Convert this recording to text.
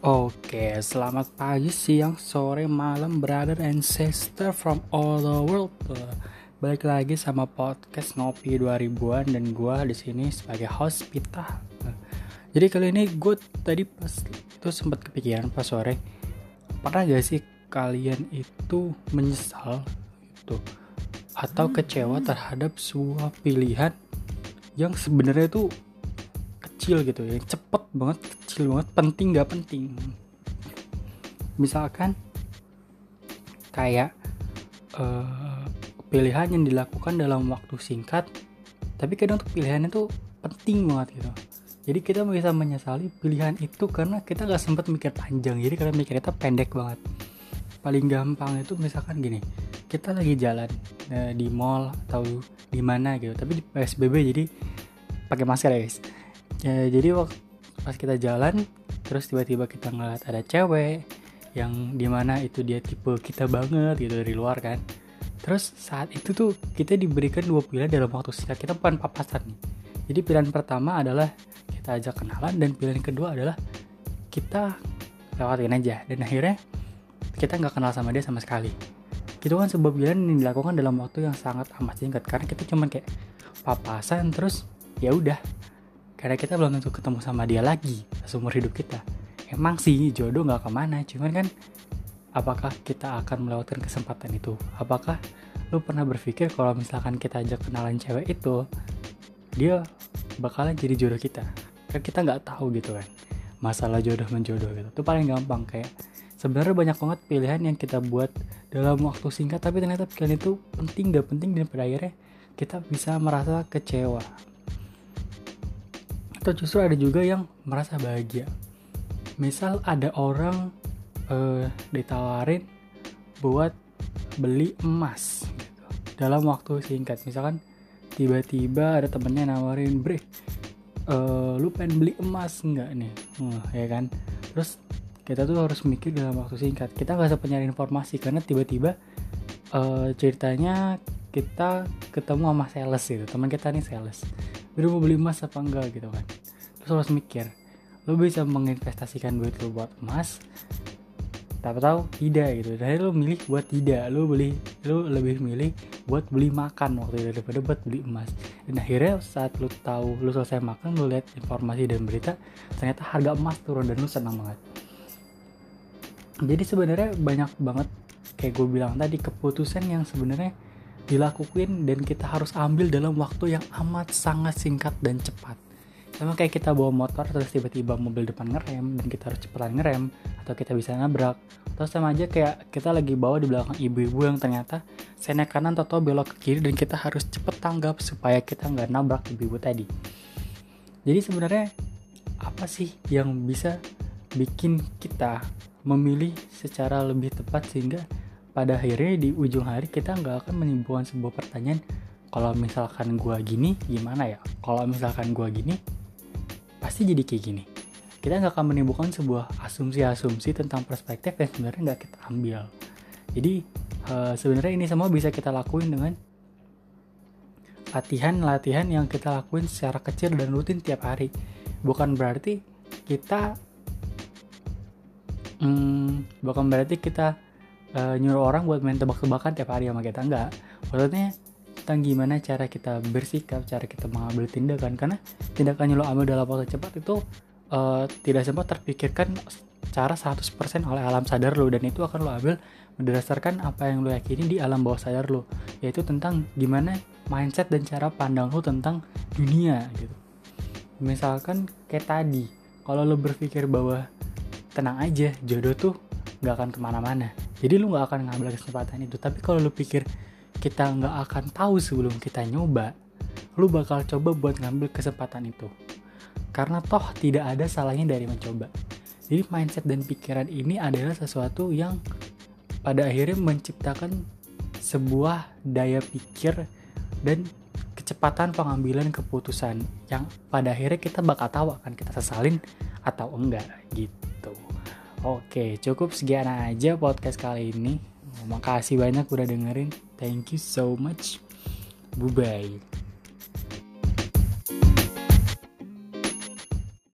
Oke, selamat pagi, siang, sore, malam, brother and sister from all the world. Balik lagi sama podcast Ngopi 2000-an dan gue di sini sebagai host Pita. Jadi kali ini gue tadi pas itu sempat kepikiran pas sore. Pernah gak sih kalian itu menyesal itu atau kecewa terhadap sebuah pilihan yang sebenarnya itu kecil gitu ya cepet banget kecil banget penting gak penting? Misalkan kayak uh, pilihan yang dilakukan dalam waktu singkat tapi kadang tuh pilihannya tuh penting banget gitu. Jadi kita bisa menyesali pilihan itu karena kita gak sempat mikir panjang jadi karena mikir itu pendek banget. Paling gampang itu misalkan gini kita lagi jalan uh, di mall atau di mana gitu tapi di psbb jadi pakai masker ya guys. Ya jadi waktu pas kita jalan terus tiba-tiba kita ngeliat ada cewek yang di mana itu dia tipe kita banget gitu dari luar kan. Terus saat itu tuh kita diberikan dua pilihan dalam waktu singkat. Kita bukan papasan nih. Jadi pilihan pertama adalah kita ajak kenalan dan pilihan kedua adalah kita lewatin aja. Dan akhirnya kita nggak kenal sama dia sama sekali. Itu kan sebuah pilihan yang dilakukan dalam waktu yang sangat amat singkat. Karena kita cuman kayak papasan terus ya udah karena kita belum tentu ketemu sama dia lagi seumur hidup kita. Emang sih jodoh nggak ke mana cuman kan apakah kita akan melewatkan kesempatan itu? Apakah lu pernah berpikir kalau misalkan kita ajak kenalan cewek itu dia bakalan jadi jodoh kita? Kan kita nggak tahu gitu kan masalah jodoh menjodoh gitu. Itu paling gampang kayak sebenarnya banyak banget pilihan yang kita buat dalam waktu singkat tapi ternyata pilihan itu penting gak penting dan pada akhirnya kita bisa merasa kecewa atau justru ada juga yang merasa bahagia. Misal ada orang uh, ditawarin buat beli emas gitu, dalam waktu singkat. Misalkan tiba-tiba ada temennya nawarin bre uh, lu pengen beli emas nggak nih? Uh, ya kan? Terus kita tuh harus mikir dalam waktu singkat. Kita nggak sempat nyari informasi karena tiba-tiba uh, ceritanya kita ketemu sama sales gitu teman kita nih sales Bro mau beli emas apa enggak gitu kan. Terus harus mikir lo bisa menginvestasikan duit lo buat emas tapi tahu tidak gitu. Dan lo milih buat tidak lo beli lo lebih milih buat beli makan waktu itu daripada buat beli emas. Dan akhirnya saat lo tahu lo selesai makan lo lihat informasi dan berita ternyata harga emas turun dan lo senang banget. Jadi sebenarnya banyak banget kayak gue bilang tadi keputusan yang sebenarnya dilakuin dan kita harus ambil dalam waktu yang amat sangat singkat dan cepat. Sama kayak kita bawa motor terus tiba-tiba mobil depan ngerem dan kita harus cepetan ngerem atau kita bisa nabrak. Atau sama aja kayak kita lagi bawa di belakang ibu-ibu yang ternyata sena kanan atau belok ke kiri dan kita harus cepet tanggap supaya kita nggak nabrak ibu-ibu tadi. Jadi sebenarnya apa sih yang bisa bikin kita memilih secara lebih tepat sehingga pada akhirnya di ujung hari kita nggak akan menimbulkan sebuah pertanyaan kalau misalkan gua gini gimana ya? Kalau misalkan gua gini pasti jadi kayak gini. Kita nggak akan menimbulkan sebuah asumsi-asumsi tentang perspektif yang sebenarnya nggak kita ambil. Jadi uh, sebenarnya ini semua bisa kita lakuin dengan latihan-latihan yang kita lakuin secara kecil dan rutin tiap hari. Bukan berarti kita hmm, bukan berarti kita uh, nyuruh orang buat main tebak-tebakan tiap hari sama kita. Enggak. Maksudnya tentang gimana cara kita bersikap cara kita mengambil tindakan. Karena tindakan yang lo ambil dalam waktu cepat itu uh, tidak sempat terpikirkan cara 100% oleh alam sadar lo. Dan itu akan lo ambil berdasarkan apa yang lo yakini di alam bawah sadar lo. Yaitu tentang gimana mindset dan cara pandang lo tentang dunia gitu. Misalkan kayak tadi kalau lo berpikir bahwa tenang aja jodoh tuh gak akan ke mana-mana jadi lu gak akan ngambil kesempatan itu. Tapi kalau lu pikir kita nggak akan tahu sebelum kita nyoba lu bakal coba buat ngambil kesempatan itu. Karena toh tidak ada salahnya dari mencoba. Jadi mindset dan pikiran ini adalah sesuatu yang pada akhirnya menciptakan sebuah daya pikir dan kecepatan pengambilan keputusan yang pada akhirnya kita bakal tahu akan kita sesalin atau enggak gitu. Oke, cukup sekian aja podcast kali ini. Makasih banyak udah dengerin. Thank you so much. Bye bye.